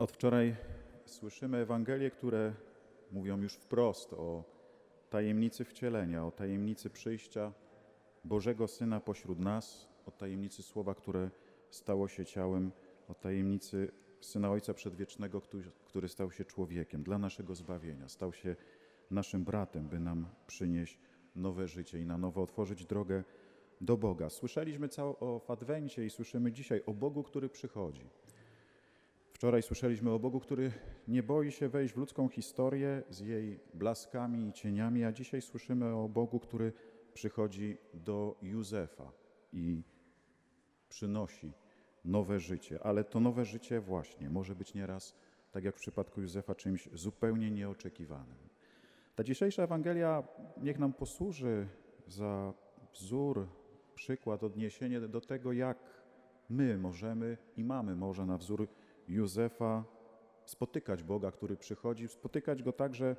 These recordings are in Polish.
Od wczoraj słyszymy Ewangelie, które mówią już wprost o tajemnicy wcielenia, o tajemnicy przyjścia Bożego Syna pośród nas, o tajemnicy Słowa, które stało się ciałem, o tajemnicy Syna Ojca Przedwiecznego, który, stał się człowiekiem dla naszego zbawienia, stał się naszym bratem, by nam przynieść nowe życie i na nowo otworzyć drogę do Boga. Słyszeliśmy cało o Adwencie i słyszymy dzisiaj o Bogu, który przychodzi. Wczoraj słyszeliśmy o Bogu, który nie boi się wejść w ludzką historię z jej blaskami i cieniami, a dzisiaj słyszymy o Bogu, który przychodzi do Józefa i przynosi nowe życie. Ale to nowe życie właśnie może być nieraz, tak jak w przypadku Józefa, czymś zupełnie nieoczekiwanym. Ta dzisiejsza Ewangelia niech nam posłuży za wzór, przykład, odniesienie do tego, jak my możemy i mamy może na wzór Józefa spotykać Boga, który przychodzi, spotykać Go także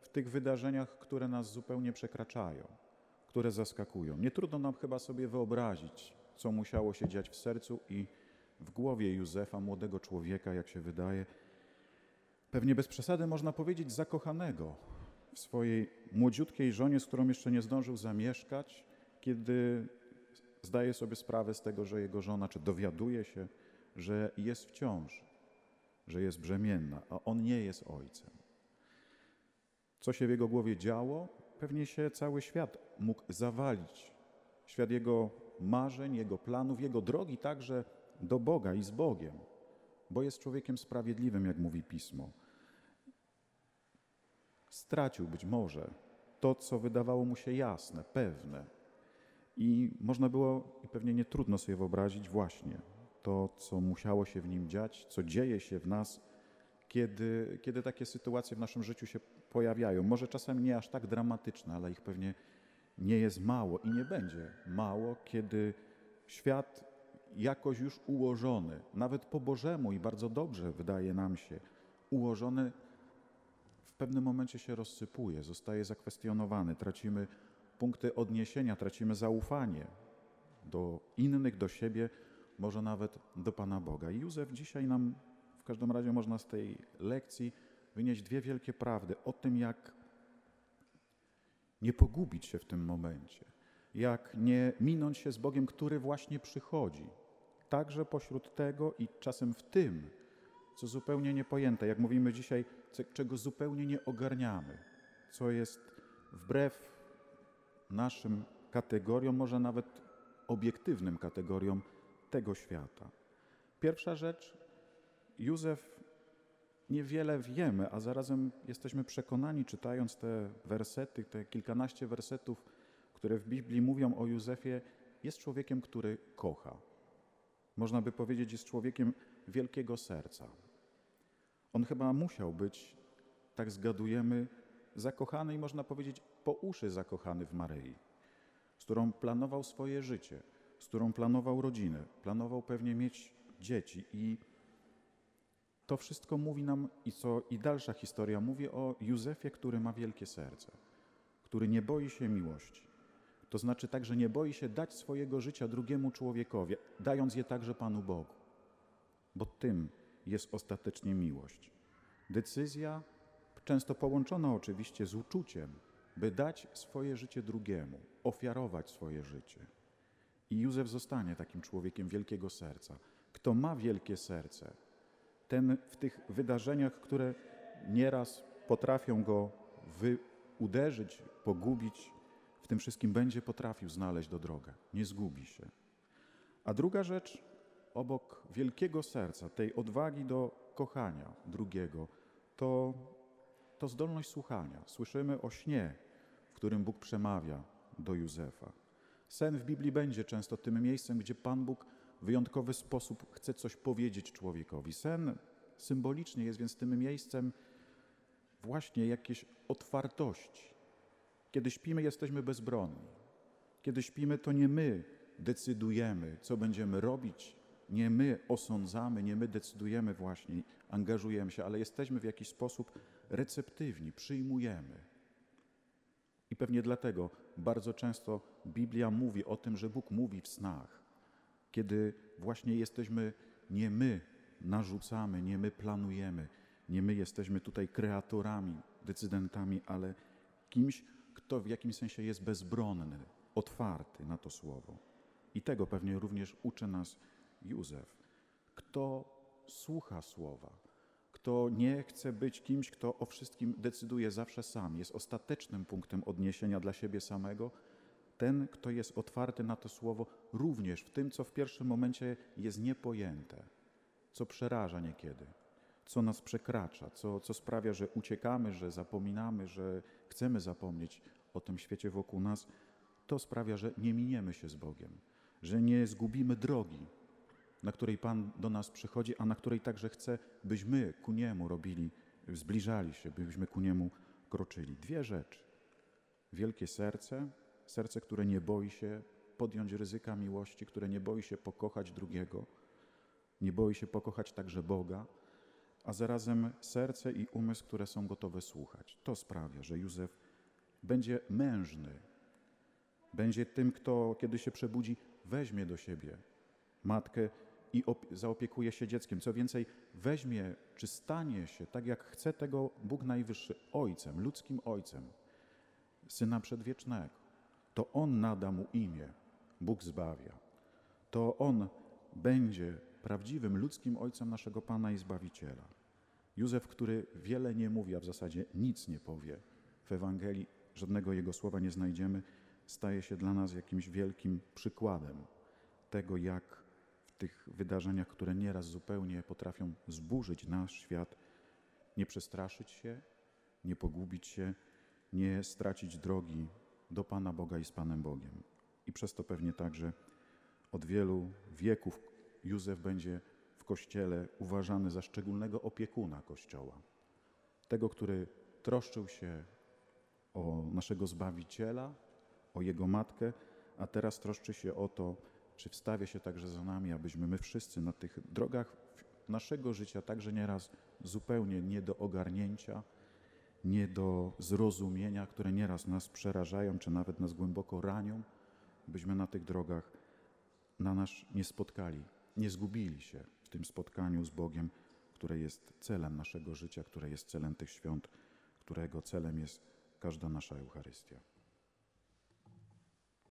w tych wydarzeniach, które nas zupełnie przekraczają, które zaskakują. Nie trudno nam chyba sobie wyobrazić, co musiało się dziać w sercu i w głowie Józefa, młodego człowieka, jak się wydaje, pewnie bez przesady można powiedzieć zakochanego w swojej młodziutkiej żonie, z którą jeszcze nie zdążył zamieszkać, kiedy zdaje sobie sprawę z tego, że jego żona, czy dowiaduje się, że jest w ciąży że jest brzemienna, a on nie jest ojcem. Co się w jego głowie działo? Pewnie się cały świat mógł zawalić. Świat jego marzeń, jego planów, jego drogi także do Boga i z Bogiem, bo jest człowiekiem sprawiedliwym, jak mówi pismo. Stracił być może to, co wydawało mu się jasne, pewne. I można było, i pewnie nie trudno sobie wyobrazić, właśnie to, co musiało się w nim dziać, co dzieje się w nas, kiedy, kiedy takie sytuacje w naszym życiu się pojawiają. Może czasem nie aż tak dramatyczne, ale ich pewnie nie jest mało i nie będzie mało, kiedy świat jakoś już ułożony, nawet po Bożemu i bardzo dobrze wydaje nam się, ułożony w pewnym momencie się rozsypuje, zostaje zakwestionowany, tracimy punkty odniesienia, tracimy zaufanie do innych, do siebie, może nawet do Pana Boga. I Józef dzisiaj nam w każdym razie można z tej lekcji wynieść dwie wielkie prawdy o tym, jak nie pogubić się w tym momencie, jak nie minąć się z Bogiem, który właśnie przychodzi. Także pośród tego i czasem w tym, co zupełnie niepojęte, jak mówimy dzisiaj, czego zupełnie nie ogarniamy, co jest wbrew naszym kategoriom, może nawet obiektywnym kategoriom tego świata. Pierwsza rzecz, Józef niewiele wiemy, a zarazem jesteśmy przekonani, czytając te wersety, te kilkanaście wersetów, które w Biblii mówią o Józefie, jest człowiekiem, który kocha. Można by powiedzieć, jest człowiekiem wielkiego serca. On chyba musiał być, tak zgadujemy, zakochany i można powiedzieć po uszy zakochany w Maryi, z którą planował swoje życie, z którą planował rodzinę, planował pewnie mieć dzieci i to wszystko mówi nam i co i dalsza historia mówi o Józefie, który ma wielkie serce, który nie boi się miłości. To znaczy także nie boi się dać swojego życia drugiemu człowiekowi, dając je także Panu Bogu. Bo tym jest ostatecznie miłość. Decyzja często połączona oczywiście z uczuciem, by dać swoje życie drugiemu, ofiarować swoje życie. I Józef zostanie takim człowiekiem wielkiego serca. Kto ma wielkie serce, ten w tych wydarzeniach, które nieraz potrafią go wy uderzyć, pogubić, w tym wszystkim będzie potrafił znaleźć do drogę. Nie zgubi się. A druga rzecz, obok wielkiego serca, tej odwagi do kochania drugiego, to, to zdolność słuchania. Słyszymy o śnie, w którym Bóg przemawia do Józefa. Sen w Biblii będzie często tym miejscem, gdzie Pan Bóg w wyjątkowy sposób chce coś powiedzieć człowiekowi. Sen symbolicznie jest więc tym miejscem właśnie jakiejś otwartości. Kiedy śpimy, jesteśmy bezbronni. Kiedy śpimy, to nie my decydujemy, co będziemy robić, nie my osądzamy, nie my decydujemy właśnie, angażujemy się, ale jesteśmy w jakiś sposób receptywni, przyjmujemy. I pewnie dlatego bardzo często Biblia mówi o tym, że Bóg mówi w snach, kiedy właśnie jesteśmy nie my narzucamy, nie my planujemy, nie my jesteśmy tutaj kreatorami, decydentami, ale kimś, kto w jakimś sensie jest bezbronny, otwarty na to słowo. I tego pewnie również uczy nas Józef. Kto słucha słowa, kto nie chce być kimś, kto o wszystkim decyduje zawsze sam, jest ostatecznym punktem odniesienia dla siebie samego, ten, kto jest otwarty na to słowo, również w tym, co w pierwszym momencie jest niepojęte, co przeraża niekiedy, co nas przekracza, co, co sprawia, że uciekamy, że zapominamy, że chcemy zapomnieć o tym świecie wokół nas, to sprawia, że nie miniemy się z Bogiem, że nie zgubimy drogi, na której Pan do nas przychodzi, a na której także chce, byśmy ku Niemu robili, zbliżali się, byśmy ku Niemu kroczyli. Dwie rzeczy. Wielkie serce, serce, które nie boi się podjąć ryzyka miłości, które nie boi się pokochać drugiego, nie boi się pokochać także Boga, a zarazem serce i umysł, które są gotowe słuchać. To sprawia, że Józef będzie mężny, będzie tym, kto kiedy się przebudzi, weźmie do siebie matkę i zaopiekuje się dzieckiem. Co więcej, weźmie czy stanie się, tak jak chce tego Bóg Najwyższy, ojcem, ludzkim ojcem, syna przedwiecznego. To on nada mu imię, Bóg zbawia. To on będzie prawdziwym ludzkim ojcem naszego Pana i Zbawiciela. Józef, który wiele nie mówi, a w zasadzie nic nie powie w Ewangelii, żadnego jego słowa nie znajdziemy, staje się dla nas jakimś wielkim przykładem tego, jak tych wydarzeniach, które nieraz zupełnie potrafią zburzyć nasz świat, nie przestraszyć się, nie pogubić się, nie stracić drogi do Pana Boga i z Panem Bogiem. I przez to pewnie także od wielu wieków Józef będzie w Kościele uważany za szczególnego opiekuna Kościoła. Tego, który troszczył się o naszego Zbawiciela, o Jego Matkę, a teraz troszczy się o to, czy wstawia się także za nami, abyśmy my wszyscy na tych drogach naszego życia, także nieraz zupełnie nie do ogarnięcia, nie do zrozumienia, które nieraz nas przerażają, czy nawet nas głęboko ranią, byśmy na tych drogach na nas nie spotkali, nie zgubili się w tym spotkaniu z Bogiem, które jest celem naszego życia, które jest celem tych świąt, którego celem jest każda nasza Eucharystia.